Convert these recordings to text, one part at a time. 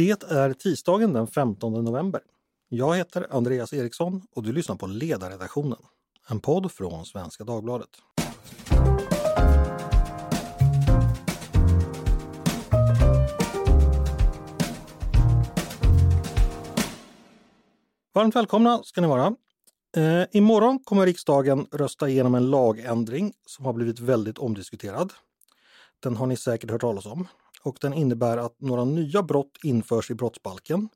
Det är tisdagen den 15 november. Jag heter Andreas Eriksson och du lyssnar på Ledarredaktionen, en podd från Svenska Dagbladet. Varmt välkomna ska ni vara. Eh, imorgon kommer riksdagen rösta igenom en lagändring som har blivit väldigt omdiskuterad. Den har ni säkert hört talas om och den innebär att några nya brott införs i brottsbalken.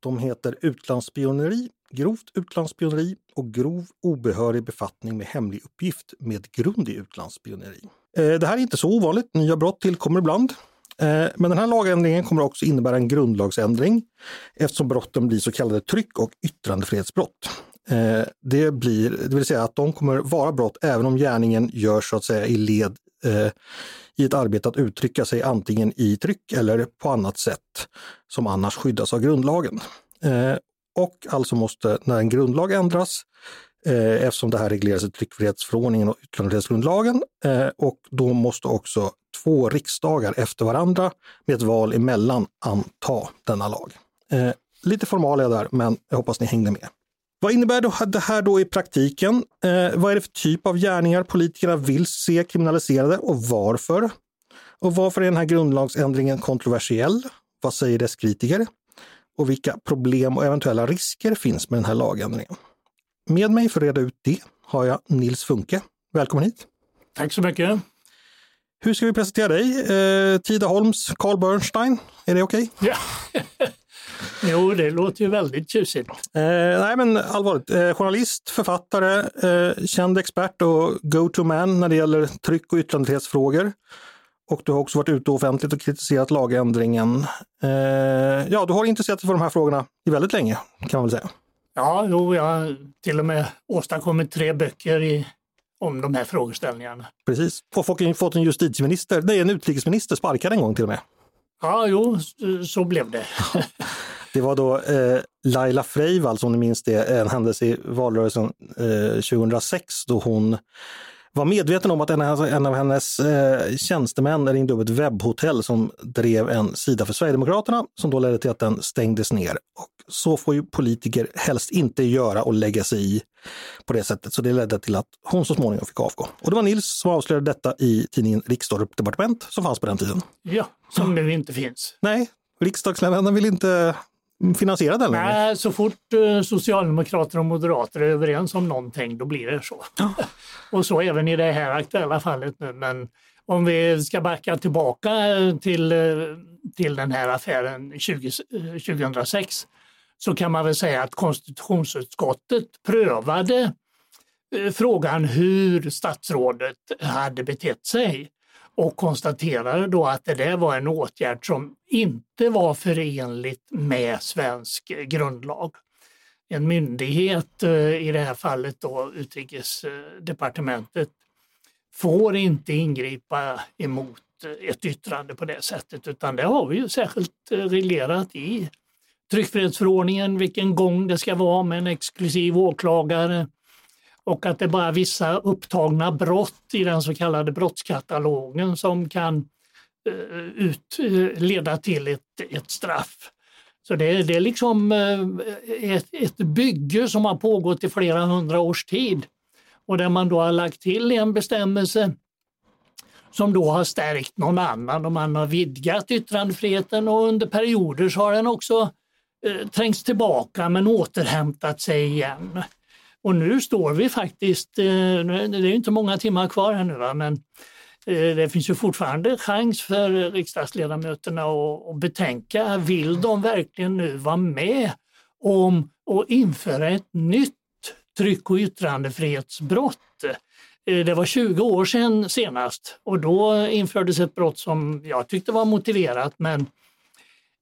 De heter utlandsspioneri, grovt utlandsspioneri och grov obehörig befattning med hemlig uppgift med grund i utlandsspioneri. Eh, det här är inte så ovanligt, nya brott tillkommer ibland. Eh, men den här lagändringen kommer också innebära en grundlagsändring eftersom brotten blir så kallade tryck och yttrandefrihetsbrott. Eh, det, blir, det vill säga att de kommer vara brott även om gärningen görs så att säga i led Eh, i ett arbete att uttrycka sig antingen i tryck eller på annat sätt som annars skyddas av grundlagen. Eh, och alltså måste, när en grundlag ändras, eh, eftersom det här regleras i tryckfrihetsförordningen och yttrandefrihetsgrundlagen, eh, och då måste också två riksdagar efter varandra med ett val emellan anta denna lag. Eh, lite formalia där, men jag hoppas ni hängde med. Vad innebär då det här då i praktiken? Eh, vad är det för typ av gärningar politikerna vill se kriminaliserade och varför? Och varför är den här grundlagsändringen kontroversiell? Vad säger dess kritiker? Och vilka problem och eventuella risker finns med den här lagändringen? Med mig för att reda ut det har jag Nils Funke. Välkommen hit! Tack så mycket! Hur ska vi presentera dig? Eh, Tidaholms Carl Bernstein, är det okej? Okay? Ja. Jo, det låter ju väldigt tjusigt. Eh, nej, men allvarligt. Eh, journalist, författare, eh, känd expert och go-to-man när det gäller tryck och yttrandefrihetsfrågor. Och du har också varit ute offentligt och kritiserat lagändringen. Eh, ja, du har intresserat dig för de här frågorna i väldigt länge, kan man väl säga. Ja, jo, jag har till och med åstadkommit tre böcker i, om de här frågeställningarna. Precis, och fått en justitieminister, nej en utrikesminister sparkad en gång till och med. Ja, jo, så blev det. Det var då eh, Laila Freivalds, om ni minns det, en händelse i valrörelsen eh, 2006 då hon var medveten om att en, en av hennes eh, tjänstemän ringde upp ett webbhotell som drev en sida för Sverigedemokraterna som då ledde till att den stängdes ner. Och så får ju politiker helst inte göra och lägga sig i på det sättet. Så det ledde till att hon så småningom fick avgå. Och det var Nils som avslöjade detta i tidningen Riksdag Departement som fanns på den tiden. Ja, som nu inte finns. Nej, riksdagsledamöterna vill inte finansiera den? Nej, så fort uh, socialdemokrater och moderater är överens om någonting, då blir det så. Ja. och så även i det här aktuella fallet nu. Men om vi ska backa tillbaka till, eh, till den här affären 20, 2006 eh, så kan man väl säga att konstitutionsutskottet prövade frågan hur statsrådet hade betett sig och konstaterade då att det där var en åtgärd som inte var förenligt med svensk grundlag. En myndighet, eh, i det här fallet då utrikesdepartementet, får inte ingripa emot ett yttrande på det sättet utan det har vi ju särskilt eh, reglerat i tryckfrihetsförordningen vilken gång det ska vara med en exklusiv åklagare och att det är bara vissa upptagna brott i den så kallade brottskatalogen som kan eh, ut, eh, leda till ett, ett straff. Så det, det är liksom eh, ett, ett bygge som har pågått i flera hundra års tid och där man då har lagt till en bestämmelse som då har stärkt någon annan och man har vidgat yttrandefriheten och under perioder så har den också eh, trängts tillbaka men återhämtat sig igen. Och nu står vi faktiskt, eh, det är inte många timmar kvar här nu, va? men eh, det finns ju fortfarande chans för riksdagsledamöterna att betänka, vill de verkligen nu vara med om att införa ett nytt tryck och yttrandefrihetsbrott? Eh, det var 20 år sedan senast och då infördes ett brott som jag tyckte var motiverat men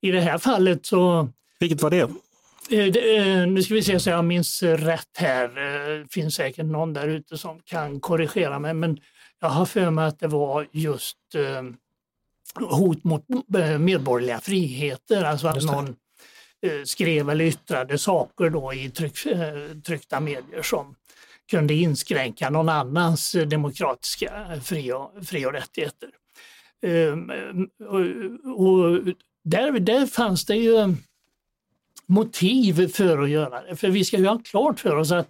i det här fallet så... Vilket var det? Eh, eh, nu ska vi se så jag minns rätt här. Det eh, finns säkert någon där ute som kan korrigera mig men jag har för mig att det var just hot mot medborgerliga friheter, alltså att någon skrev eller yttrade saker då i tryck, tryckta medier som kunde inskränka någon annans demokratiska fri och, fri och rättigheter. Och, och där, där fanns det ju motiv för att göra det. För vi ska ju ha klart för oss att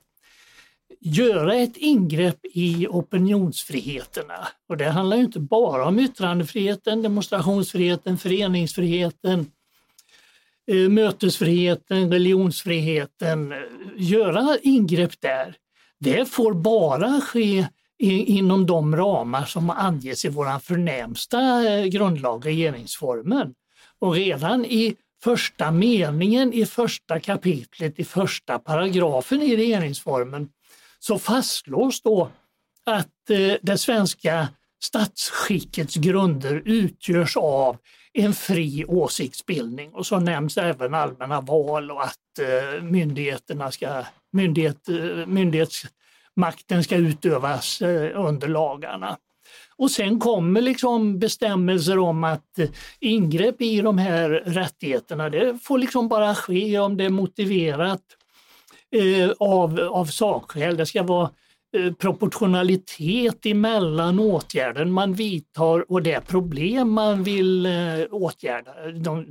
göra ett ingrepp i opinionsfriheterna. Och det handlar ju inte bara om yttrandefriheten, demonstrationsfriheten, föreningsfriheten, eh, mötesfriheten, religionsfriheten. Göra ingrepp där, det får bara ske inom de ramar som anges i vår förnämsta eh, grundlag, regeringsformen. Och redan i första meningen i första kapitlet i första paragrafen i regeringsformen så fastslås då att eh, det svenska statsskickets grunder utgörs av en fri åsiktsbildning och så nämns även allmänna val och att eh, myndigheterna ska, myndighet, eh, myndighetsmakten ska utövas eh, under lagarna. Och sen kommer liksom bestämmelser om att eh, ingrepp i de här rättigheterna, det får liksom bara ske om det är motiverat eh, av, av sakskäl. Det ska vara eh, proportionalitet emellan åtgärden man vidtar och det problem man vill eh, åtgärda. De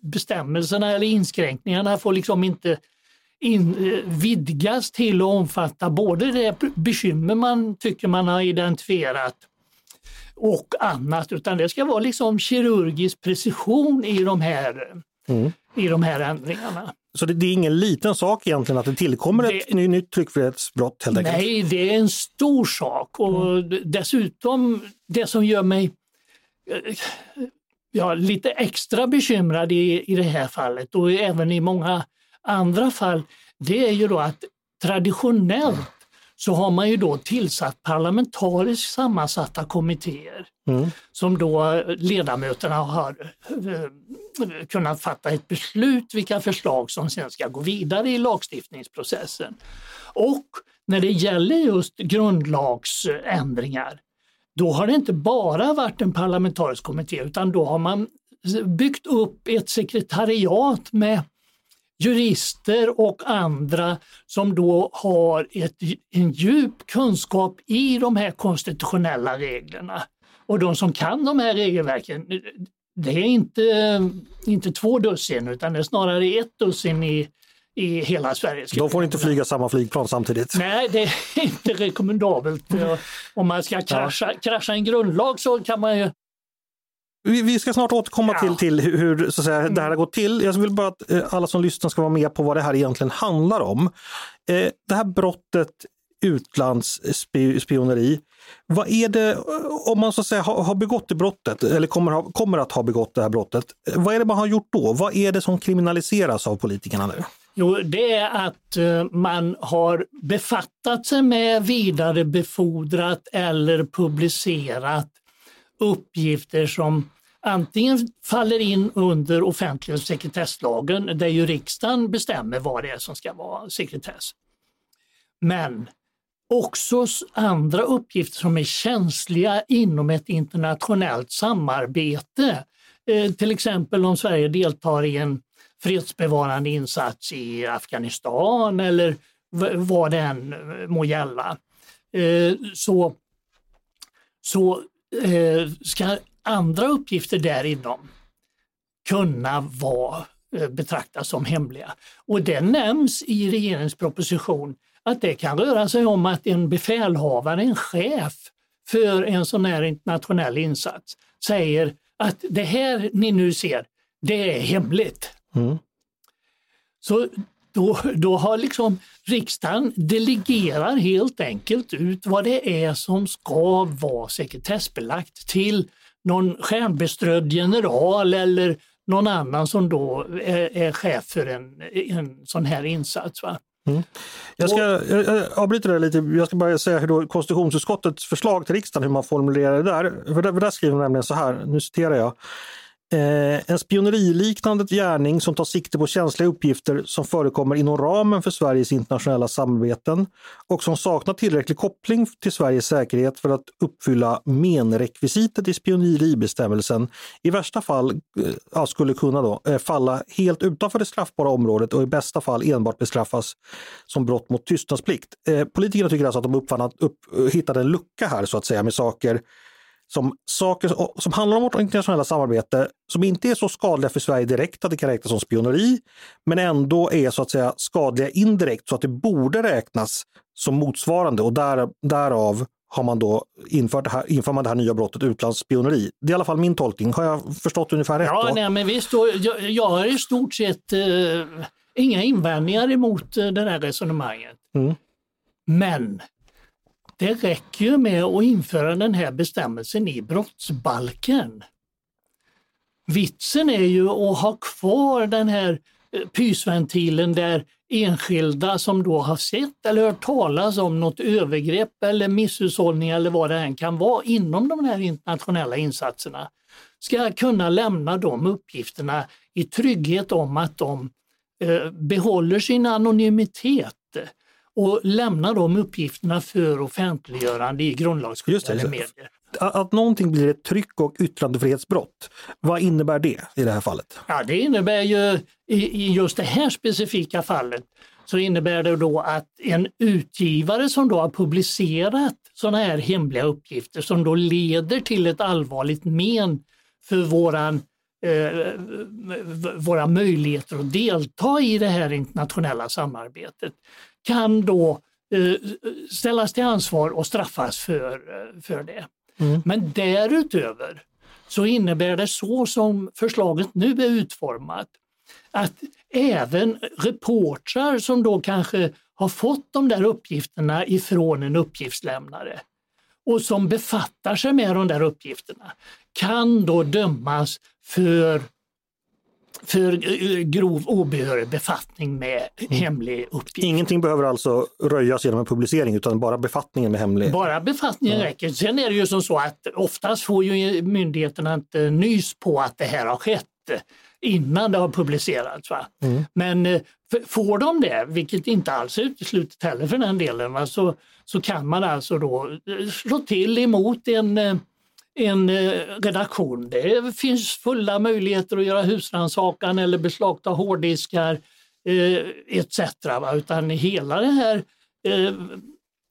bestämmelserna eller inskränkningarna får liksom inte in, eh, vidgas till att omfatta både det bekymmer man tycker man har identifierat och annat, utan det ska vara liksom kirurgisk precision i de här, mm. i de här ändringarna. Så det, det, är ingen liten sak egentligen att det tillkommer det, ett nytt tryckfrihetsbrott? Helt enkelt. Nej, det är en stor sak och mm. dessutom det som gör mig ja, lite extra bekymrad i, i det här fallet och även i många andra fall, det är ju då att traditionellt så har man ju då tillsatt parlamentariskt sammansatta kommittéer mm. som då ledamöterna har eh, kunnat fatta ett beslut vilka förslag som sen ska gå vidare i lagstiftningsprocessen. Och när det gäller just grundlagsändringar, då har det inte bara varit en parlamentarisk kommitté utan då har man byggt upp ett sekretariat med jurister och andra som då har ett, en djup kunskap i de här konstitutionella reglerna. Och de som kan de här regelverken, det är inte, inte två dussin utan det är snarare ett dussin i, i hela Sverige. De får inte flyga samma flygplan samtidigt? Nej, det är inte rekommendabelt. Om man ska krascha, krascha en grundlag så kan man ju vi, vi ska snart återkomma ja. till, till hur så att säga, det här har gått till. Jag vill bara att eh, alla som lyssnar ska vara med på vad det här egentligen handlar om. Eh, det här brottet utlandsspioneri. Vad är det, om man så att säga har begått det brottet eller kommer, ha, kommer att ha begått det här brottet, vad är det man har gjort då? Vad är det som kriminaliseras av politikerna nu? Jo, det är att eh, man har befattat sig med, vidarebefordrat eller publicerat uppgifter som antingen faller in under offentlig och sekretesslagen där ju riksdagen bestämmer vad det är som ska vara sekretess. Men också andra uppgifter som är känsliga inom ett internationellt samarbete. Eh, till exempel om Sverige deltar i en fredsbevarande insats i Afghanistan eller vad det än må gälla. Eh, så, så ska andra uppgifter därinom kunna vara, eh, betraktas som hemliga. Och det nämns i regeringens proposition att det kan röra sig om att en befälhavare, en chef för en sån här internationell insats säger att det här ni nu ser, det är hemligt. Mm. Så då, då har liksom riksdagen delegerar helt enkelt ut vad det är som ska vara sekretessbelagt till någon stjärnbeströdd general eller någon annan som då är, är chef för en, en sån här insats. Va? Mm. Jag ska jag, jag avbryter det lite. Jag ska bara säga hur då konstitutionsutskottets förslag till riksdagen, hur man formulerar det där. För där, för där skriver man nämligen så här, nu citerar jag. Eh, en spioneriliknande gärning som tar sikte på känsliga uppgifter som förekommer inom ramen för Sveriges internationella samarbeten och som saknar tillräcklig koppling till Sveriges säkerhet för att uppfylla menrekvisitet i spioneribestämmelsen i värsta fall eh, skulle kunna då, eh, falla helt utanför det straffbara området och i bästa fall enbart bestraffas som brott mot tystnadsplikt. Eh, politikerna tycker alltså att de uppfann, upp, eh, hittade en lucka här så att säga med saker som saker som handlar om vårt internationella samarbete som inte är så skadliga för Sverige direkt att det kan räknas som spioneri, men ändå är så att säga skadliga indirekt så att det borde räknas som motsvarande och där, därav har man då infört det här, inför man det här nya brottet utlandsspioneri. Det är i alla fall min tolkning. Har jag förstått ungefär rätt? Ja, då? nej, men visst. Jag, jag har i stort sett eh, inga invändningar emot eh, det här resonemanget. Mm. Men det räcker ju med att införa den här bestämmelsen i brottsbalken. Vitsen är ju att ha kvar den här eh, pysventilen där enskilda som då har sett eller hört talas om något övergrepp eller misshushållning eller vad det än kan vara inom de här internationella insatserna ska kunna lämna de uppgifterna i trygghet om att de eh, behåller sin anonymitet och lämnar de uppgifterna för offentliggörande i grundlagsskyddade medier. Att någonting blir ett tryck och yttrandefrihetsbrott, vad innebär det i det här fallet? Ja, det innebär ju i, just det här specifika fallet så innebär det då att en utgivare som då har publicerat sådana här hemliga uppgifter som då leder till ett allvarligt men för våran, eh, våra möjligheter att delta i det här internationella samarbetet kan då eh, ställas till ansvar och straffas för, eh, för det. Mm. Men därutöver så innebär det så som förslaget nu är utformat att även reportrar som då kanske har fått de där uppgifterna ifrån en uppgiftslämnare och som befattar sig med de där uppgifterna kan då dömas för för eh, grov obehörig befattning med hemlig uppgift. Ingenting behöver alltså röjas genom en publicering utan bara befattningen med hemlig? Bara befattningen ja. räcker. Sen är det ju som så att oftast får ju myndigheterna inte nys på att det här har skett innan det har publicerats. Va? Mm. Men eh, får de det, vilket inte alls är uteslutet heller för den delen, va? Så, så kan man alltså då eh, slå till emot en en eh, redaktion. Det finns fulla möjligheter att göra husrannsakan eller beslagta hårddiskar eh, etc. Utan hela det här eh,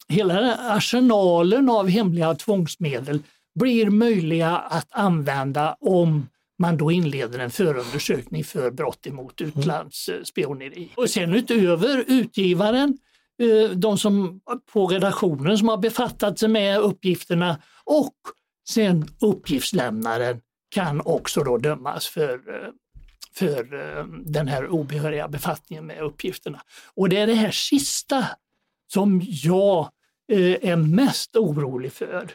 hela den här arsenalen av hemliga tvångsmedel blir möjliga att använda om man då inleder en förundersökning för brott emot mm. utlandsspioneri. Och sen utöver utgivaren, de som på redaktionen som har befattat sig med uppgifterna och Sen uppgiftslämnaren kan också då dömas för, eh, för eh, den här obehöriga befattningen med uppgifterna. Och det är det här sista som jag eh, är mest orolig för.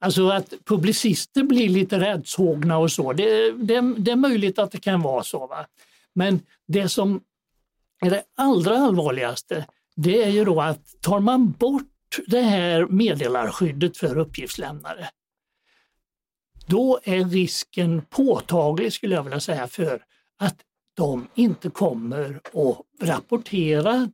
Alltså att publicister blir lite räddshågna och så, det, det, det, är möjligt att det kan vara så. Va? Men det som är det allra allvarligaste, det är ju då att tar man bort det här meddelarskyddet för uppgiftslämnare, då är risken påtaglig skulle jag vilja säga för att de inte kommer att rapportera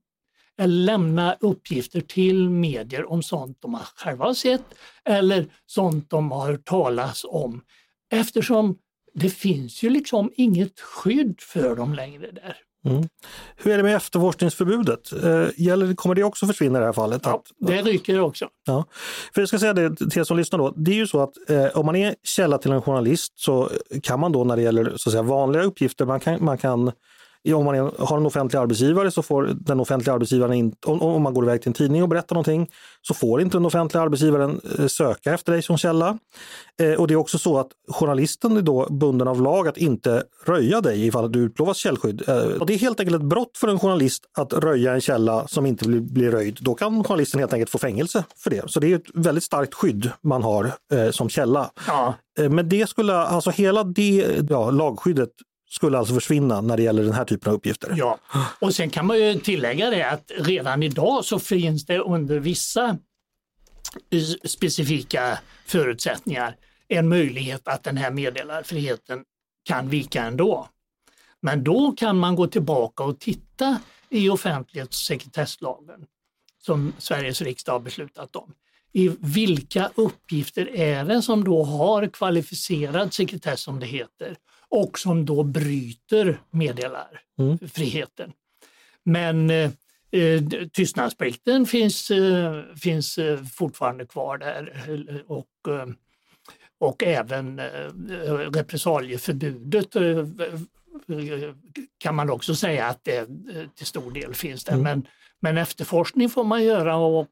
eller lämna uppgifter till medier om sånt de själva har sett eller sånt de har hört talas om. Eftersom det finns ju liksom inget skydd för dem längre där. Mm. Hur är det med efterforskningsförbudet? Eh, gäller, kommer det också försvinna i det här fallet? Ja, det ryker också. Ja. För jag ska säga det till er som lyssnar då. Det är ju så att eh, om man är källa till en journalist så kan man då när det gäller så att säga, vanliga uppgifter, man kan, man kan om man har en offentlig arbetsgivare så får den offentliga arbetsgivaren, in, om, om man går iväg till en tidning och berättar någonting, så får inte den offentliga arbetsgivaren eh, söka efter dig som källa. Eh, och det är också så att journalisten är då bunden av lag att inte röja dig ifall du utlovas källskydd. Eh, och det är helt enkelt ett brott för en journalist att röja en källa som inte blir, blir röjd. Då kan journalisten helt enkelt få fängelse för det. Så det är ett väldigt starkt skydd man har eh, som källa. Ja. Eh, men det skulle, alltså hela det ja, lagskyddet skulle alltså försvinna när det gäller den här typen av uppgifter. Ja, och sen kan man ju tillägga det att redan idag så finns det under vissa eh, specifika förutsättningar en möjlighet att den här meddelarfriheten kan vika ändå. Men då kan man gå tillbaka och titta i offentlighets och sekretesslagen som Sveriges riksdag har beslutat om. I vilka uppgifter är det som då har kvalificerad sekretess som det heter och som då bryter meddelarfriheten. Mm. Men eh, eh, tystnadsplikten finns, eh, finns eh, fortfarande kvar där. Och, eh, och även eh, repressalieförbudet kan man också säga att det till stor del finns där. Mm. Men, men efterforskning får man göra och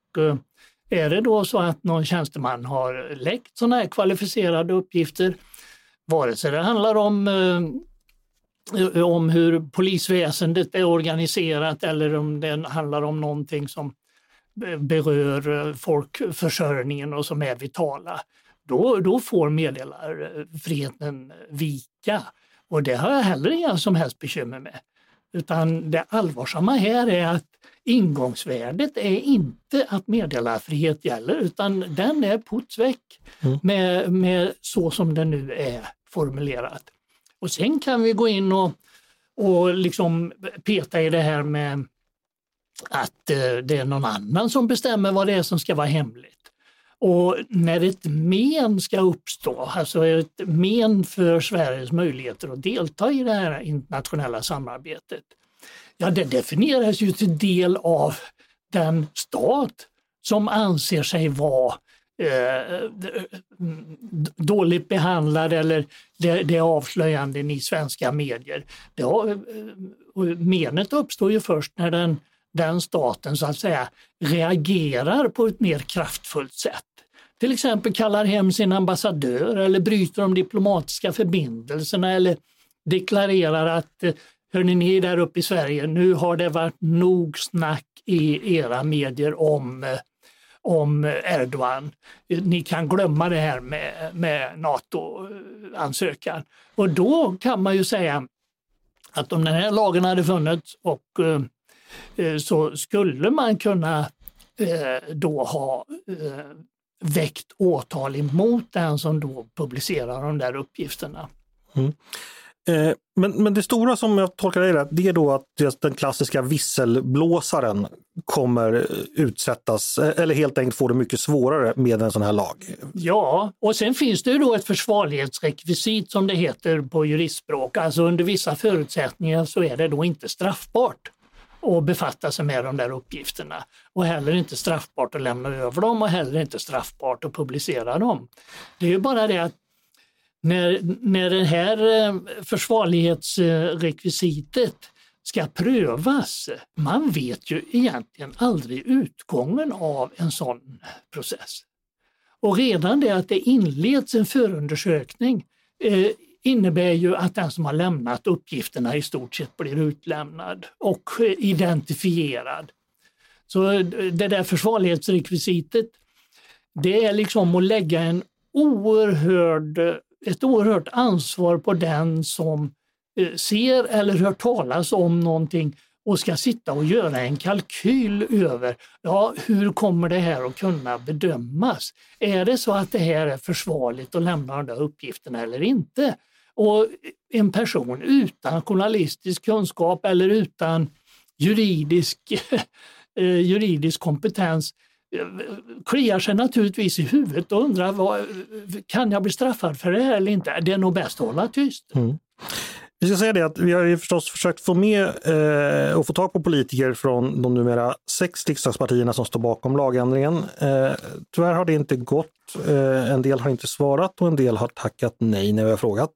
är det då så att någon tjänsteman har läckt sådana här kvalificerade uppgifter, vare sig det handlar om om hur polisväsendet är organiserat eller om det handlar om någonting som berör folkförsörjningen och som är vitala, då, då får meddelarfriheten vika. Och det har jag heller inga som helst bekymmer med. Utan det allvarsamma här är att ingångsvärdet är inte att meddelarfrihet gäller utan den är putsväck mm. med, med så som den nu är formulerat. Och sen kan vi gå in och, och liksom peta i det här med att eh, det är någon annan som bestämmer vad det är som ska vara hemligt. Och när ett men ska uppstå, alltså ett men för Sveriges möjligheter att delta i det här internationella samarbetet, ja det definieras ju till del av den stat som anser sig vara eh, eh dåligt behandlad eller det, det är avslöjanden i svenska medier. Det har, eh, menet uppstår ju först när den den staten så att säga reagerar på ett mer kraftfullt sätt. Till exempel kallar hem sin ambassadör eller bryter de diplomatiska förbindelserna eller deklarerar att eh, hörni ni där uppe i Sverige, nu har det varit nog snack i era medier om, eh, om Erdogan. Ni kan glömma det här med, med NATO-ansökan. Och då kan man ju säga att om den här lagen hade funnits och eh, så skulle man kunna eh, då ha eh, väckt åtal emot den som då publicerar de där uppgifterna. Mm. Eh, men, men det stora som jag tolkar det det är då att den klassiska visselblåsaren kommer utsättas eh, eller helt enkelt få det mycket svårare med en sån här lag. Ja, och sen finns det ju då ett försvarlighetsrekvisit som det heter på juristspråk. Alltså under vissa förutsättningar så är det då inte straffbart att befatta sig med de där uppgifterna. Och heller inte straffbart att lämna över dem och heller inte straffbart att publicera dem. Det är ju bara det att när, när det här eh, försvarlighetsrekvisitet ska prövas, man vet ju egentligen aldrig utgången av en sån process. Och redan det att det inleds en förundersökning eh, innebär ju att den som har lämnat uppgifterna i stort sett blir utlämnad och eh, identifierad. Så eh, det där försvarlighetsrekvisitet, det är liksom att lägga en oerhörd, ett oerhört ansvar på den som eh, ser eller hör talas om någonting och ska sitta och göra en kalkyl över ja, hur kommer det här att kunna bedömas. Är det så att det här är försvarligt att lämna de där uppgifterna eller inte? Och en person utan journalistisk kunskap eller utan juridisk, eh, juridisk kompetens kliar sig naturligtvis i huvudet och undrar vad, kan jag bli straffad för det här eller inte? Det är nog bäst att hålla tyst. Mm. Vi ska säga det att vi har ju förstås försökt få med eh, och få tag på politiker från de numera sex riksdagspartierna som står bakom lagändringen. Eh, tyvärr har det inte gått. Eh, en del har inte svarat och en del har tackat nej när vi har frågat.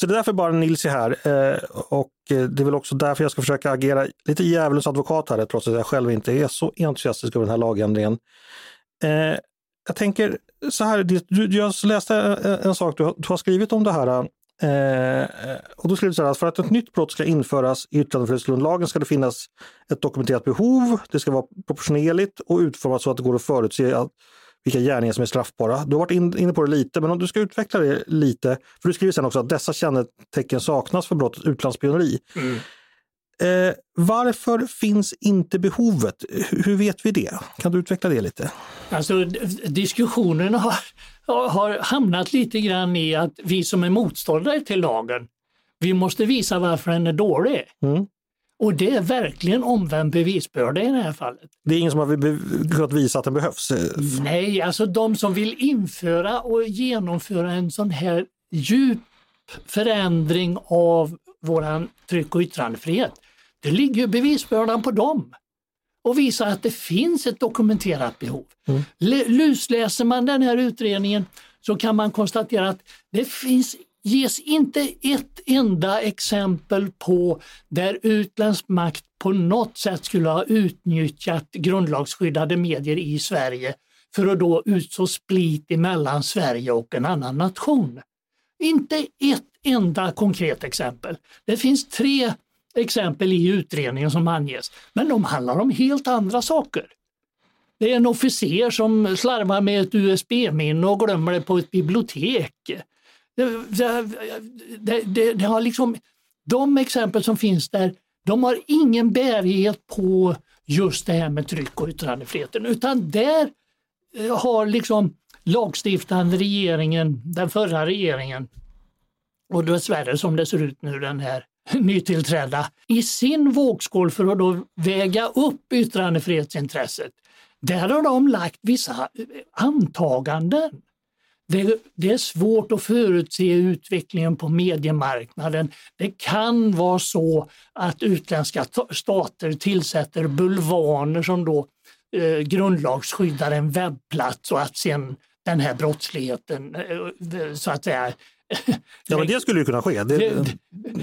Så det är därför bara Nils är här eh, och eh, det är väl också därför jag ska försöka agera lite djävulens advokat här trots att jag själv inte är så entusiastisk över den här lagändringen. Eh, jag tänker så här, jag läste en sak du har, skrivit om det här och då skriver du så här för att ett nytt brott ska införas i yttrandefrihetsgrundlagen ska det finnas ett dokumenterat behov, det ska vara proportionerligt och utformat så att det går att förutse att, vilka gärningar som är straffbara. Du har varit in, inne på det lite, men om du ska utveckla det lite, för du skriver sen också att dessa kännetecken saknas för brottet utlandsspioneri. Mm. Eh, varför finns inte behovet? Hur vet vi det? Kan du utveckla det lite? Alltså diskussionen har, har hamnat lite grann i att vi som är motståndare till lagen, vi måste visa varför den är dålig. Mm. Och det är verkligen omvänd bevisbörda i det här fallet. Det är ingen som har kunnat visa att den behövs? Nej, alltså de som vill införa och genomföra en sån här djup förändring av våran tryck och yttrandefrihet, det ligger bevisbördan på dem och visa att det finns ett dokumenterat behov. Mm. Lusläser man den här utredningen så kan man konstatera att det finns ges inte ett enda exempel på där utländsk makt på något sätt skulle ha utnyttjat grundlagsskyddade medier i Sverige för att då utså split mellan Sverige och en annan nation. Inte ett enda konkret exempel. Det finns tre exempel i utredningen som anges, men de handlar om helt andra saker. Det är en officer som slarvar med ett USB-minne och glömmer det på ett bibliotek. Det, det, det, det, har liksom, de exempel som finns där, de har ingen bärighet på just det här med tryck och yttrandefriheten, utan där eh, har liksom lagstiftande regeringen, den förra regeringen, och dessvärre som det ser ut nu den här nytillträdda, i sin vågskål för att då väga upp yttrandefrihetsintresset. Där har de lagt vissa antaganden. Det, det, är svårt att förutse utvecklingen på mediemarknaden. Det kan vara så att utländska stater tillsätter bulvaner som då eh, grundlagsskyddar en webbplats och att sen den här brottsligheten eh, så att säga Ja, men det skulle ju kunna ske. Det, det,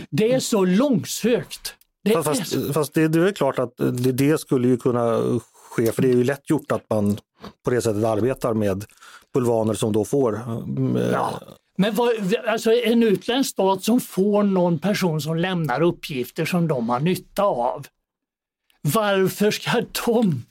det är så långsökt. Det fast, är... fast det, är klart att det, det, skulle ju kunna ske, för det är ju lätt gjort att man på det sättet arbetar med bulvaner som då får... Eh, ja. Men vad, alltså en utländsk stat som får någon person som lämnar uppgifter som de har nytta av. Varför ska de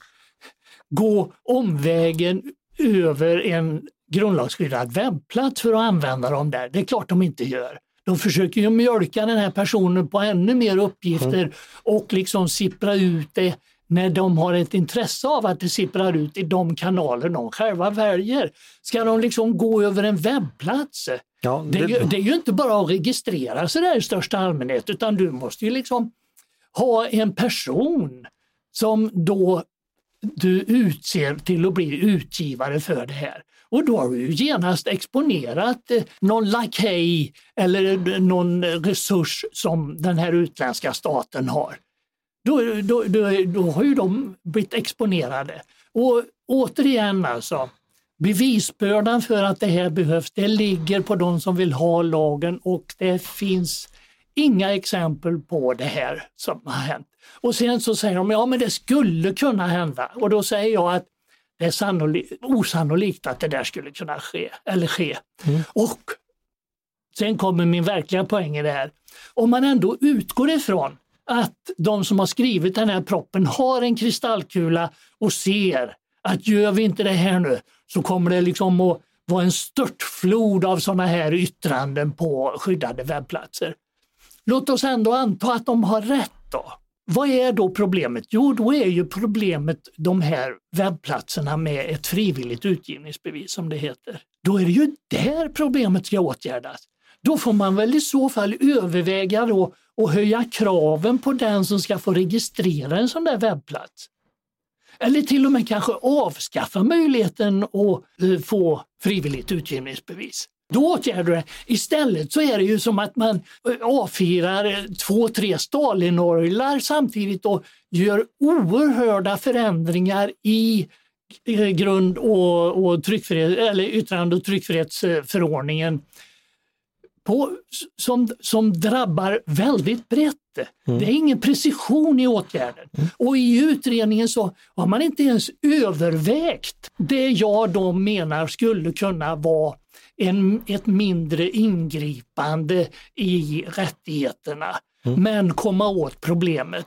gå omvägen över en grundlagsskyddad webbplats för att använda dem där. Det är klart de inte gör. De försöker ju mjölka den här personen på ännu mer uppgifter mm. och liksom sippra ut det när de har ett intresse av att det sipprar ut i de kanaler de själva väljer. Ska de liksom gå över en webbplats? Ja, det... Det, är ju, det är ju inte bara att registrera sig där i största allmänhet utan du måste ju liksom ha en person som då du utser till att bli utgivare för det här. Och då har du genast exponerat eh, någon lakej eller någon resurs som den här utländska staten har. Då, då, då, då har ju de blivit exponerade. Och återigen alltså, bevisbördan för att det här behövs, det ligger på de som vill ha lagen och det finns inga exempel på det här som har hänt. Och sen så säger de, ja men det skulle kunna hända. Och då säger jag att det är sannolikt, osannolikt att det där skulle kunna ske. Eller ske. Mm. Och sen kommer min verkliga poäng i det här. Om man ändå utgår ifrån att de som har skrivit den här proppen har en kristallkula och ser att gör vi inte det här nu så kommer det liksom att vara en störtflod av sådana här yttranden på skyddade webbplatser. Låt oss ändå anta att de har rätt då. Vad är då problemet? Jo, då är ju problemet de här webbplatserna med ett frivilligt utgivningsbevis som det heter. Då är det ju där problemet ska åtgärdas. Då får man väl i så fall överväga då att höja kraven på den som ska få registrera en sån där webbplats. Eller till och med kanske avskaffa möjligheten att eh, få frivilligt utgivningsbevis. Då åtgärdar det. Istället så är det ju som att man eh, avfirar eh, två, tre Stalinorglar samtidigt och gör oerhörda förändringar i grund och, och tryckfrihet, eller yttrande och tryckfrihetsförordningen på, som, som drabbar väldigt brett. Mm. Det är ingen precision i åtgärden. Mm. Och i utredningen så har man inte ens övervägt det jag då menar skulle kunna vara en, ett mindre ingripande i rättigheterna, mm. men komma åt problemet.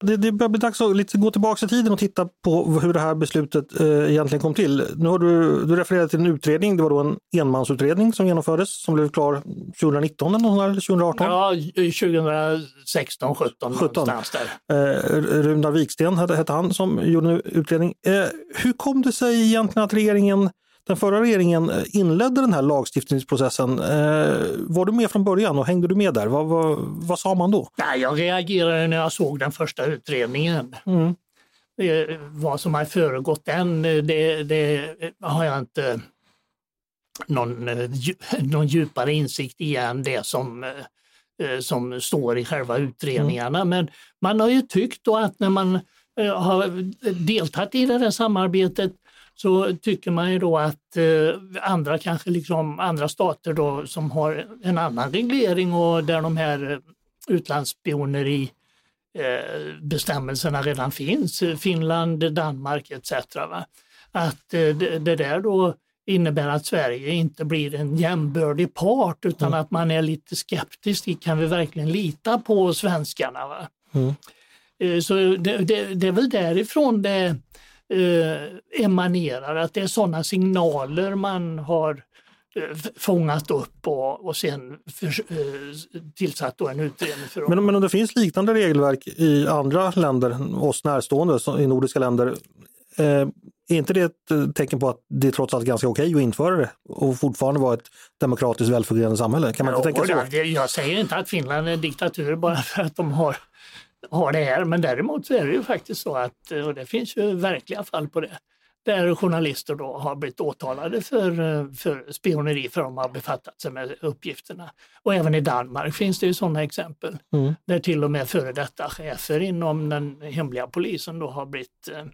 Det, det börjar bli dags att lite gå tillbaka i tiden och titta på hur det här beslutet eh, egentligen kom till. Nu har du, du refererat till en utredning, det var då en enmansutredning som genomfördes som blev klar 2019 eller 2018? Ja, 2016, 17, 17. någonstans där. Eh, Runar Viksten hette han som gjorde en utredning. Eh, hur kom det sig egentligen att regeringen den förra regeringen eh, inledde den här lagstiftningsprocessen. Eh, var du med från början och hängde du med där? Vad, vad, vad sa man då? Nej, jag reagerade när jag såg den första utredningen. Mm. vad som har föregått den, det, det har jag inte någon, eh, någon djupare insikt i än det som, som står i själva utredningarna. Mm. Men man har ju tyckt då att när man har deltagit i det här samarbetet så tycker man ju då att eh, andra kanske liksom andra stater då som har en annan reglering och där de här utlandsspioneri eh, bestämmelserna redan finns, Finland, Danmark etc. Va? Att eh, det, där då innebär att Sverige inte blir en jämbördig part utan mm. att man är lite skeptisk. Kan vi verkligen lita på svenskarna? Va? Mm. Eh, så det, det, det, är väl därifrån det eh, emanerar, att det är sådana signaler man har eh, fångat upp och, och sen för, eh, tillsatt en utredning för men, men om det finns liknande regelverk i andra länder, oss närstående, i nordiska länder, eh, är inte det ett eh, tecken på att det är trots allt ganska okej att införa det och fortfarande vara ett demokratiskt välfungerande samhälle? Kan man inte tänka så? Jag säger inte att Finland är en diktatur bara för att de har har det här. Men däremot så är det ju faktiskt så att, och det finns ju verkliga fall på det, där journalister då har blivit åtalade för, för spioneri för att de har befattat sig med uppgifterna. Och även i Danmark finns det ju sådana exempel mm. där till och med före detta chefer inom den hemliga polisen då har blivit eh, eh,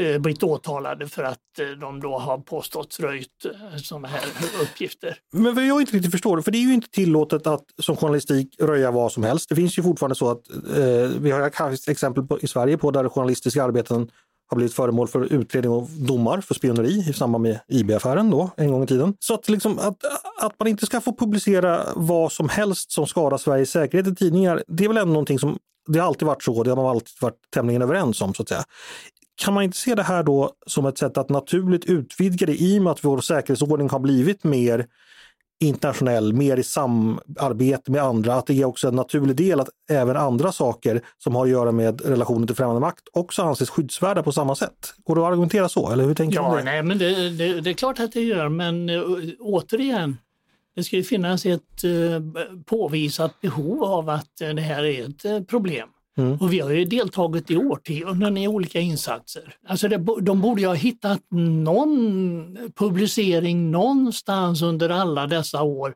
Eh, blivit åtalade för att eh, de då har påstått röjt eh, sådana här uppgifter. Men vad jag inte riktigt förstår, för det är ju inte tillåtet att som journalistik röja vad som helst. Det finns ju fortfarande så att eh, vi har exempel på, i Sverige på där journalistiska arbeten har blivit föremål för utredning och domar för spioneri i samband med IB-affären då, en gång i tiden. Så att, liksom, att, att man inte ska få publicera vad som helst som skadar Sveriges säkerhet i tidningar, det är väl ändå någonting som det har alltid varit så, det har man alltid varit tämligen överens om så att säga. Kan man inte se det här då som ett sätt att naturligt utvidga det i och med att vår säkerhetsordning har blivit mer internationell, mer i samarbete med andra, att det är också en naturlig del att även andra saker som har att göra med relationen till främmande makt också anses skyddsvärda på samma sätt. Går det att argumentera så? Eller hur tänker ja, det? Nej, men det, det, det, är klart att det gör, men uh, återigen, det ska ju finnas ett uh, påvisat behov av att uh, det här är ett problem. Mm. Och vi har ju deltagit i årtionden i olika insatser. Alltså det, de borde ju ha hittat någon publicering någonstans under alla dessa år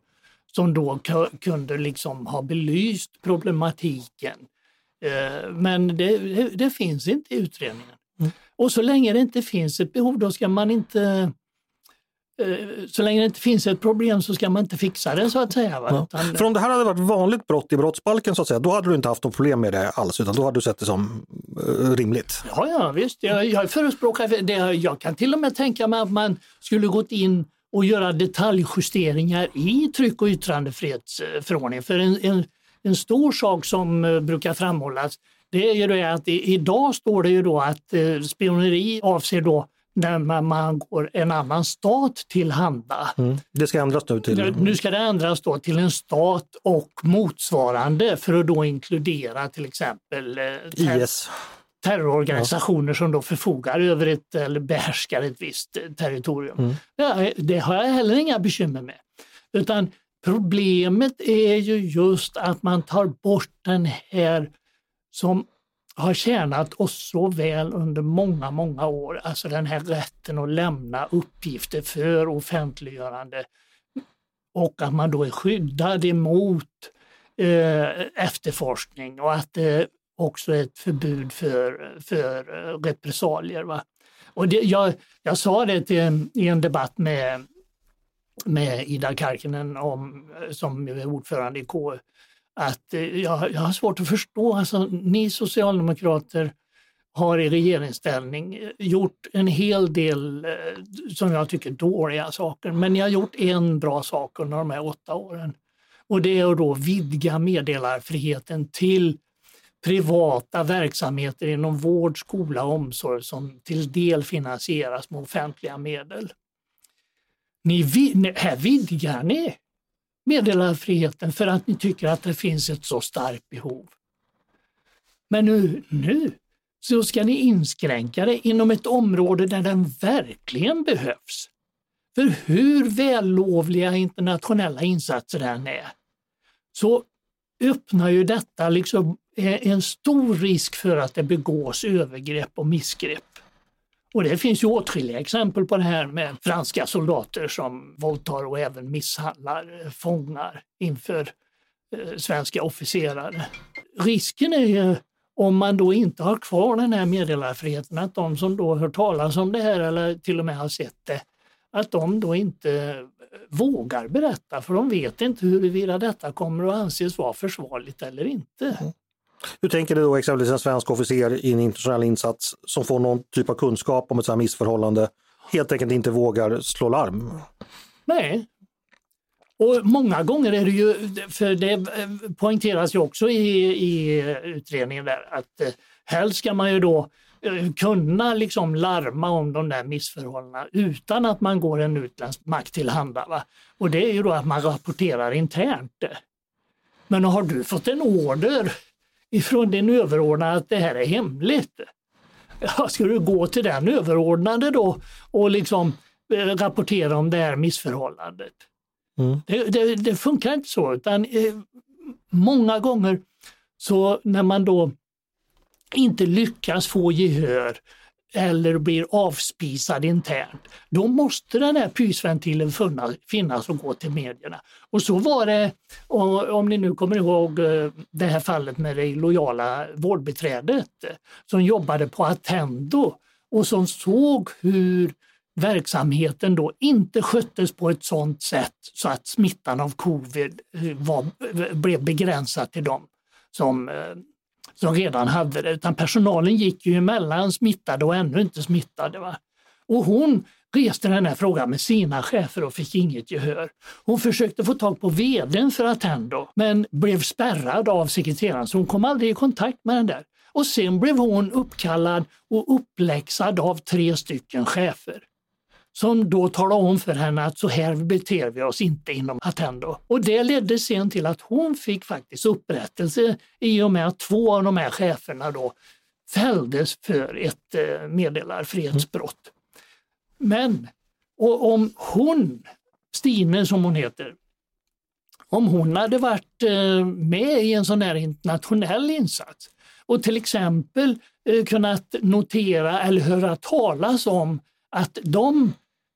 som då kunde liksom ha belyst problematiken. Eh, men det, det, finns inte i utredningen. Mm. Och så länge det inte finns ett behov, då ska man inte så länge det inte finns ett problem så ska man inte fixa det så att säga. Ja. Utan, För om det här hade varit vanligt brott i brottsbalken så att säga, då hade du inte haft något problem med det alls utan då hade du sett det som uh, rimligt? Ja, ja visst. Jag, jag förespråkar det. Jag kan till och med tänka mig att man skulle gått in och göra detaljjusteringar i tryck och yttrandefrihetsförordningen. För en, en, en stor sak som brukar framhållas det är ju det att idag står det ju då att spioneri avser då när man går en annan stat tillhanda. Mm. Det ska ändras nu till? Nu ska det ändras då till en stat och motsvarande för att då inkludera till exempel eh, IS terrororganisationer ja. som då förfogar över ett eller behärskar ett visst territorium. Mm. Det, det har jag heller inga bekymmer med. Utan problemet är ju just att man tar bort den här som har tjänat oss så väl under många, många år. Alltså den här rätten att lämna uppgifter för offentliggörande och att man då är skyddad emot eh, efterforskning och att det också är ett förbud för, för eh, repressalier. Va? Och det, jag, jag sa det till, i en debatt med, med Ida Karkinen om, som är ordförande i KU att eh, jag, jag har svårt att förstå, alltså, ni socialdemokrater har i regeringsställning eh, gjort en hel del eh, som jag tycker dåliga saker, men ni har gjort en bra sak under de här åtta åren. Och det är att då vidga meddelarfriheten till privata verksamheter inom vård, skola och omsorg som till del finansieras med offentliga medel. Ni, här vidgar ni meddelarfriheten för att ni tycker att det finns ett så starkt behov. Men nu, nu så ska ni inskränka det inom ett område där den verkligen behövs. För hur vällovliga internationella insatser än är, så öppnar ju detta liksom en stor risk för att det begås övergrepp och missgrepp. Och det finns ju åtskilliga exempel på det här med franska soldater som våldtar och även misshandlar fångar inför eh, svenska officerare. Risken är ju om man då inte har kvar den här meddelarfriheten att de som då hör talas om det här eller till och med har sett det, att de då inte eh, vågar berätta för de vet inte huruvida detta kommer att anses vara försvarligt eller inte. Mm. Hur tänker du då exempelvis en svensk officer i en internationell insats som får någon typ av kunskap om ett sådant missförhållande helt enkelt inte vågar slå larm? Nej. Och många gånger är det ju, för det eh, poängteras ju också i, i utredningen där, att eh, helst ska man ju då eh, kunna liksom larma om de där missförhållandena utan att man går en utländsk makt tillhanda. Va? Och det är ju då att man rapporterar internt. Men har du fått en order ifrån din överordnade att det här är hemligt. Ja, ska du gå till den överordnade då och liksom eh, rapportera om det här missförhållandet? Mm. Det, det, det, funkar inte så, utan eh, många gånger så när man då inte lyckas få gehör eller blir avspisad internt, då måste den här pysventilen finnas och gå till medierna. Och så var det, om ni nu kommer ihåg eh, det här fallet med det lojala vårdbiträdet eh, som jobbade på Attendo och som såg hur verksamheten då inte sköttes på ett sådant sätt så att smittan av covid eh, var, blev begränsad till dem som som redan hade det, utan personalen gick ju emellan smittade och ännu inte smittade. Va? Och hon reste den här frågan med sina chefer och fick inget gehör. Hon försökte få tag på vdn för Attendo men blev spärrad av sekreteraren så hon kom aldrig i kontakt med den där. Och sen blev hon uppkallad och uppläxad av tre stycken chefer som då talade om för henne att så här beter vi oss inte inom Attendo. Och det ledde sen till att hon fick faktiskt upprättelse i och med att två av de här cheferna då fälldes för ett eh, meddelarfrihetsbrott. Men och om hon, Stine som hon heter, om hon hade varit eh, med i en sån här internationell insats och till exempel eh, kunnat notera eller höra talas om att de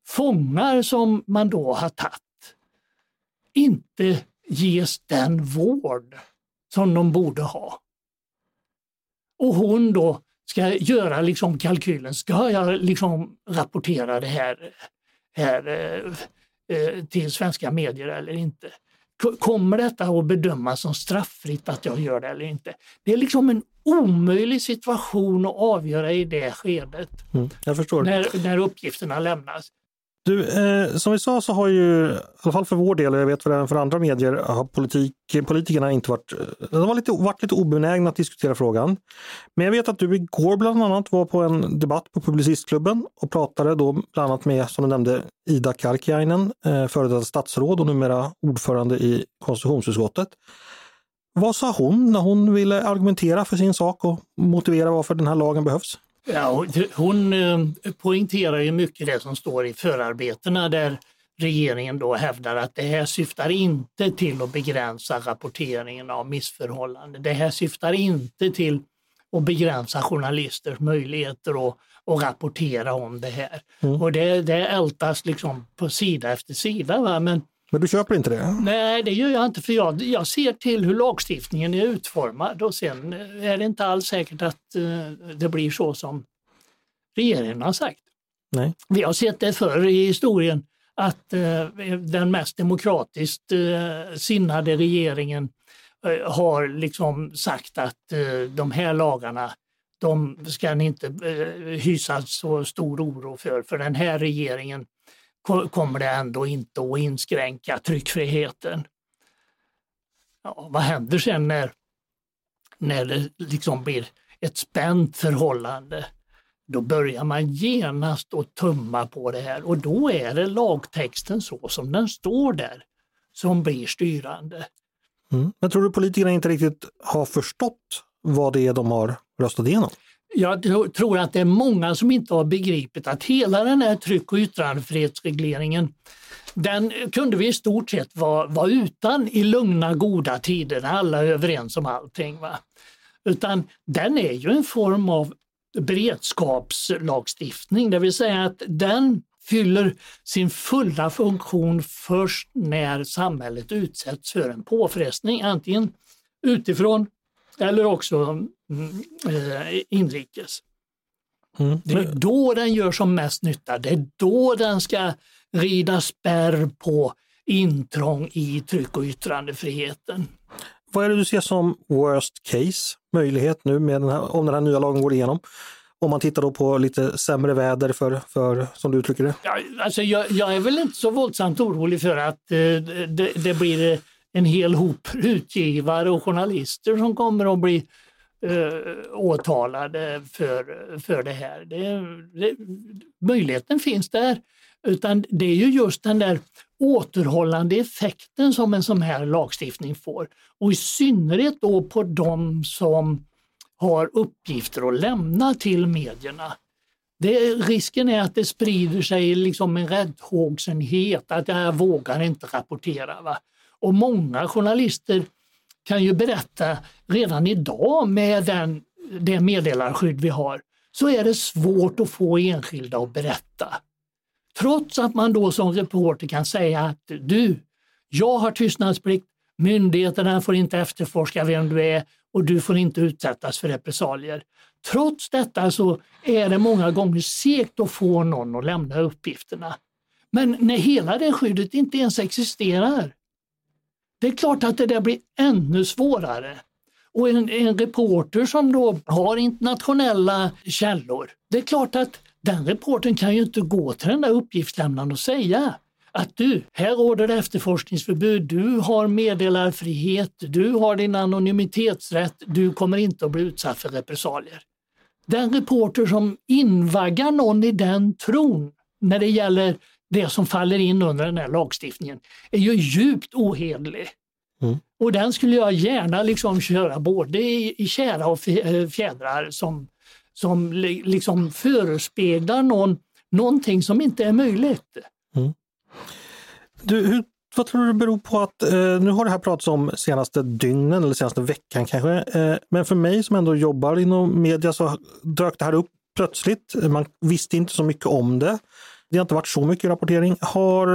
fångar som man då har tagit inte ges den vård som de borde ha. Och hon då ska göra liksom kalkylen, ska jag liksom rapportera det här, här eh, eh till svenska medier eller inte? Kommer detta att bedömas som strafffritt att jag gör det eller inte? Det är liksom en omöjlig situation att avgöra i det skedet. Mm. När, när uppgifterna lämnas. Du, eh, som vi sa så har ju, i alla fall för vår del, och jag vet för även för andra medier, har politik, politikerna inte varit, eh, de har lite, varit lite obenägna att diskutera frågan. Men jag vet att du igår bland annat var på en debatt på Publicistklubben och pratade då bland annat med, som du nämnde, Ida Karkiainen, eh, före detta statsråd och numera ordförande i konstitutionsutskottet. Vad sa hon när hon ville argumentera för sin sak och motivera varför den här lagen behövs? Ja, hon eh, poängterar ju mycket det som står i förarbetena där regeringen då hävdar att det här syftar inte till att begränsa rapporteringen av missförhållanden. Det här syftar inte till att begränsa journalisters möjligheter att, att rapportera om det här. Mm. Och det, det ältas liksom på sida efter sida. Va? Men, men du köper inte det? Nej, det gör jag inte för jag, jag ser till hur lagstiftningen är utformad och sen är det inte alls säkert att uh, det blir så som regeringen har sagt. Nej. Vi har sett det förr i historien att uh, den mest demokratiskt uh, sinnade regeringen har liksom sagt att de här lagarna de ska ni inte hysa så stor oro för, för den här regeringen kommer det ändå inte att inskränka tryckfriheten. Ja, vad händer sen när när det liksom blir ett spänt förhållande, då börjar man genast att tumma på det här och då är det lagtexten så som den står där som blir styrande. Mm. Men tror du politikerna inte riktigt har förstått vad det är de har röstat igenom? Jag tror att det är många som inte har begripit att hela den här tryck och yttrandefrihetsregleringen den kunde vi i stort sett vara, vara utan i lugna goda tider när alla är överens om allting. Va? Utan den är ju en form av beredskapslagstiftning, det vill säga att den fyller sin fulla funktion först när samhället utsätts för en påfrestning, antingen utifrån eller också inrikes. Mm. Det är då den gör som mest nytta. Det är då den ska rida spärr på intrång i tryck och yttrandefriheten. Vad är det du ser som worst case möjlighet nu med den här, om den här nya lagen går igenom? Om man tittar då på lite sämre väder för, för som du uttrycker det? Ja, alltså jag, jag är väl inte så våldsamt orolig för att eh, det, det, blir en hel hop utgivare och journalister som kommer att bli eh, åtalade för, för det här. Det, det, möjligheten finns där. Utan det är ju just den där återhållande effekten som en sån här lagstiftning får. Och i synnerhet då på de som har uppgifter att lämna till medierna. Det, risken är att det sprider sig liksom en räddhågsenhet, att jag vågar inte rapportera. Va? Och många journalister kan ju berätta redan idag med den, det meddelarskydd vi har, så är det svårt att få enskilda att berätta. Trots att man då som reporter kan säga att du, jag har tystnadsplikt, myndigheterna får inte efterforska vem du är och du får inte utsättas för repressalier. Trots detta så är det många gånger segt att få någon att lämna uppgifterna. Men när hela det skyddet inte ens existerar, det är klart att det där blir ännu svårare. Och en, en reporter som då har internationella källor, det är klart att den reporten kan ju inte gå till den där uppgiftslämnaren och säga att du, här råder efterforskningsförbud, du har meddelarfrihet, du har din anonymitetsrätt, du kommer inte att bli utsatt för repressalier. Den reporter som invaggar någon i den tron när det gäller det som faller in under den här lagstiftningen är ju djupt ohederlig. Mm. Och den skulle jag gärna liksom köra både i, i kära och eh, fjädrar som som liksom förespeglar någon någonting som inte är möjligt. Mm. Du, hur, vad tror du det beror på att, eh, nu har det här pratats om senaste dygnen eller senaste veckan kanske, eh, men för mig som ändå jobbar inom media så dök det här upp plötsligt. Man visste inte så mycket om det. Det har inte varit så mycket rapportering. Har,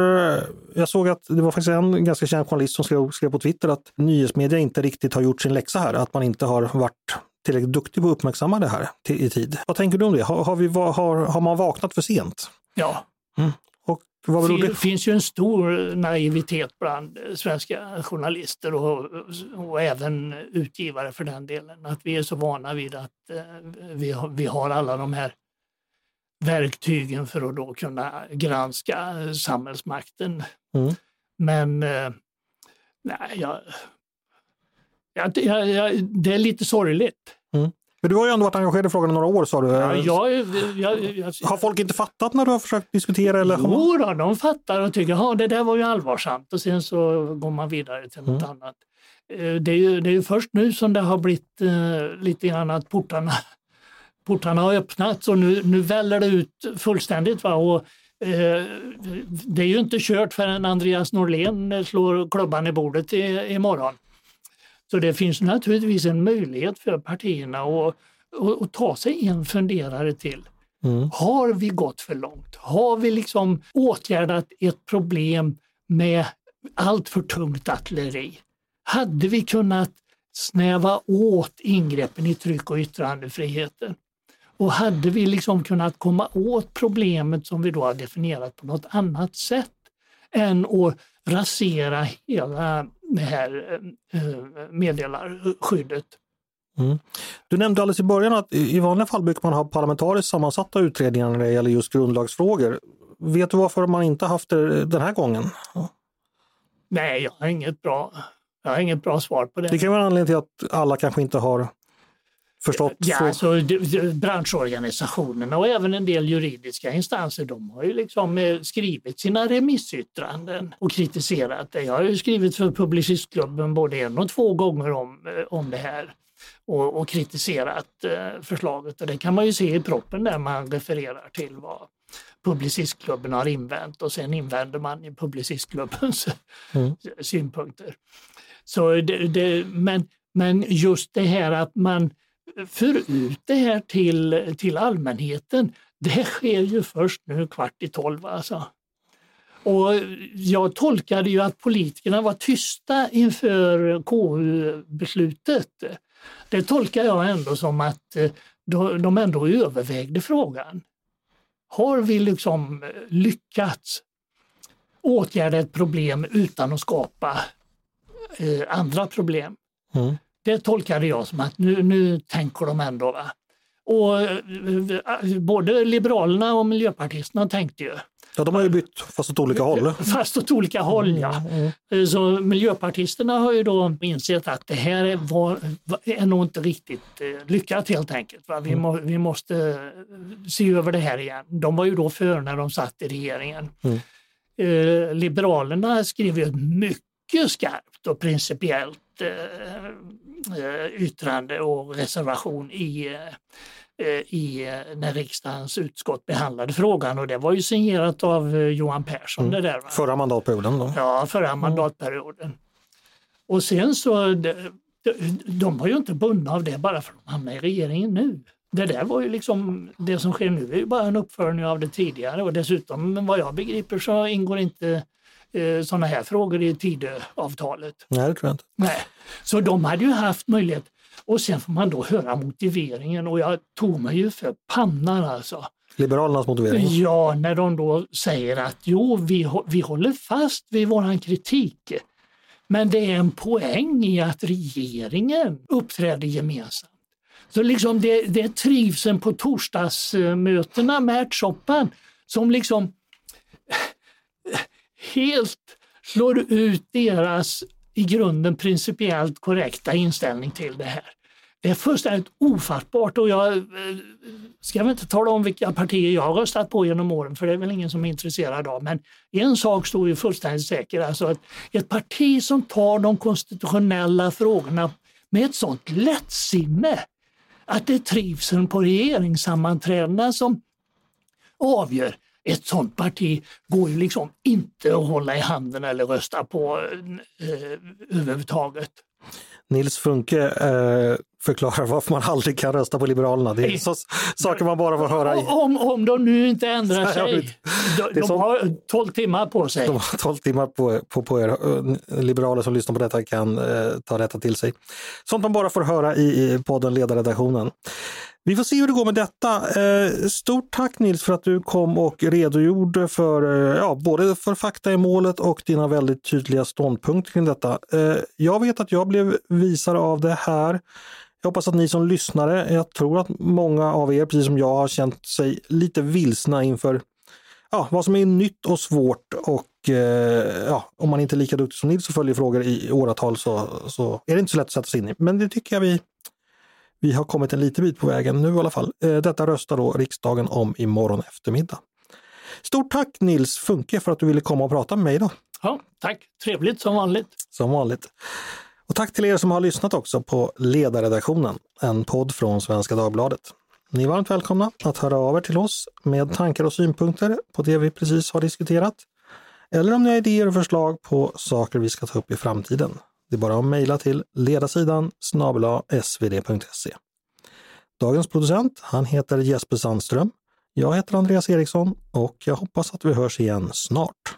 jag såg att det var faktiskt en ganska känd journalist som skrev, skrev på Twitter att nyhetsmedia inte riktigt har gjort sin läxa här, att man inte har varit tillräckligt duktig på att uppmärksamma det här i tid. Vad tänker du om det? Har, har, vi, har, har man vaknat för sent? Ja. Mm. Och vad det Det finns ju en stor naivitet bland svenska journalister och, och även utgivare för den delen. Att vi är så vana vid att eh, vi, har, vi har alla de här verktygen för att då kunna granska samhällsmakten. Mm. Men eh, nej, jag, jag, jag, jag, det är lite sorgligt. Mm. Men du har ju ändå varit engagerad i frågan i några år sa du. Ja, jag, har folk inte fattat när du har försökt diskutera? Eller? Jo, då, de fattar och tycker att det där var ju allvarsamt och sen så går man vidare till något mm. annat. Eh, det är, ju, det är ju först nu som det har blivit uh, lite grann att portarna, portarna har öppnats och nu, nu väller det ut fullständigt. Va? Och, uh, det är ju inte kört förrän Andreas Norlén slår klubban i bordet i, imorgon. Så det finns naturligtvis en möjlighet för partierna att, att, att ta sig en funderare till. Mm. Har vi gått för långt? Har vi liksom åtgärdat ett problem med allt för tungt artilleri? Hade vi kunnat snäva åt ingreppen i tryck och yttrandefriheten? Och hade vi liksom kunnat komma åt problemet som vi då har definierat på något annat sätt än att rasera hela det här eh, meddelarskyddet. Mm. Du nämnde alldeles i början att i vanliga fall brukar man ha parlamentariskt sammansatta utredningar när det gäller just grundlagsfrågor. Vet du varför man inte haft det den här gången? Nej, jag har inget bra Jag har inget bra svar på det. Det kan vara en anledning till att alla kanske inte har förstått. Ja, frågan. alltså, branschorganisationerna och även en del juridiska instanser de har ju liksom eh, skrivit sina remissyttranden och kritiserat det. Jag har ju skrivit för Publicistklubben både en och två gånger om, eh, om det här och, och kritiserat eh, förslaget. Och det kan man ju se i proppen där man refererar till vad Publicistklubben har invänt och sen invänder man i Publicistklubbens synpunkter. Så det, det, men, men just det här att man för ut det här till, till allmänheten, det sker ju först nu kvart i tolv. Alltså. Och jag tolkade ju att politikerna var tysta inför KU-beslutet. Det tolkar jag ändå som att eh, de ändå övervägde frågan. Har vi liksom eh, lyckats åtgärda ett problem utan att skapa eh, andra problem? Mm. Det tolkade jag som att nu, nu tänker de ändå. Va? Och eh, både Liberalerna och Miljöpartisterna tänkte ju. Ja, de har ju bytt fast åt olika håll. Fast åt olika håll ja. Eh, Så Miljöpartisterna har ju då insett att det här är, var, är nog inte riktigt eh, lyckat helt enkelt. Vi, må, vi måste se över det här igen. De var ju då för när de satt i regeringen. Eh, Liberalerna skrev ju mycket skarpt och principiellt yttrande och reservation i, eh, i eh, när riksdagens utskott behandlade frågan och det var ju signerat av eh, Johan Persson. Det där, va? Förra mandatperioden. Då. Ja, förra mandatperioden. Och sen så, de, de, de var ju inte bundna av det bara för att de hamnade i regeringen nu. Det där var ju liksom, det som sker nu är ju bara en uppföljning av det tidigare och dessutom vad jag begriper så ingår inte eh, sådana här frågor i Tidöavtalet. Nej, det tror jag inte. Nej. Så de hade ju haft möjlighet och sen får man då höra motiveringen och jag tog mig ju för pannan alltså. Liberalernas motivering. Ja, när de då säger att jo, vi, vi håller fast vid våran kritik. Men det är en poäng i att regeringen uppträder gemensamt. Så liksom det, det trivseln på torsdagsmötena med ärtsoppan som liksom helt slår ut deras i grunden principiellt korrekta inställning till det här. Det är fullständigt ofattbart och jag eh, ska väl inte tala om vilka partier jag har röstat på genom åren för det är väl ingen som är intresserad av. Men en sak står ju fullständigt säker, alltså att ett parti som tar de konstitutionella frågorna med ett sånt lättsinne att det är trivseln på regeringssammanträdena som avgör. Ett sånt parti går ju liksom inte att hålla i handen eller rösta på eh, överhuvudtaget. Nils Funke eh, förklarar varför man aldrig kan rösta på Liberalerna. Det är så, saker man bara får höra. I. Om, om de nu inte ändrar sig. De, de har 12 timmar på sig. De har 12 timmar på, på, på er. Liberaler som lyssnar på detta kan eh, ta detta till sig. Sånt man bara får höra i, i podden Ledarredaktionen. Vi får se hur det går med detta. Eh, stort tack Nils för att du kom och redogjorde för eh, ja, både för fakta i målet och dina väldigt tydliga ståndpunkter kring detta. Eh, jag vet att jag blev visare av det här. Jag hoppas att ni som lyssnare, jag tror att många av er, precis som jag, har känt sig lite vilsna inför ja, vad som är nytt och svårt och eh, ja, om man inte är lika duktig som Nils och följer frågor i åratal så, så är det inte så lätt att sätta sig in i. Men det tycker jag vi, vi har kommit en liten bit på vägen nu i alla fall. Eh, detta röstar då riksdagen om imorgon eftermiddag. Stort tack Nils Funke för att du ville komma och prata med mig då, Ja, tack, trevligt som vanligt. som vanligt. Och tack till er som har lyssnat också på Ledarredaktionen, en podd från Svenska Dagbladet. Ni är varmt välkomna att höra av er till oss med tankar och synpunkter på det vi precis har diskuterat. Eller om ni har idéer och förslag på saker vi ska ta upp i framtiden. Det är bara att mejla till ledarsidan snabel svd.se. Dagens producent, han heter Jesper Sandström. Jag heter Andreas Eriksson och jag hoppas att vi hörs igen snart.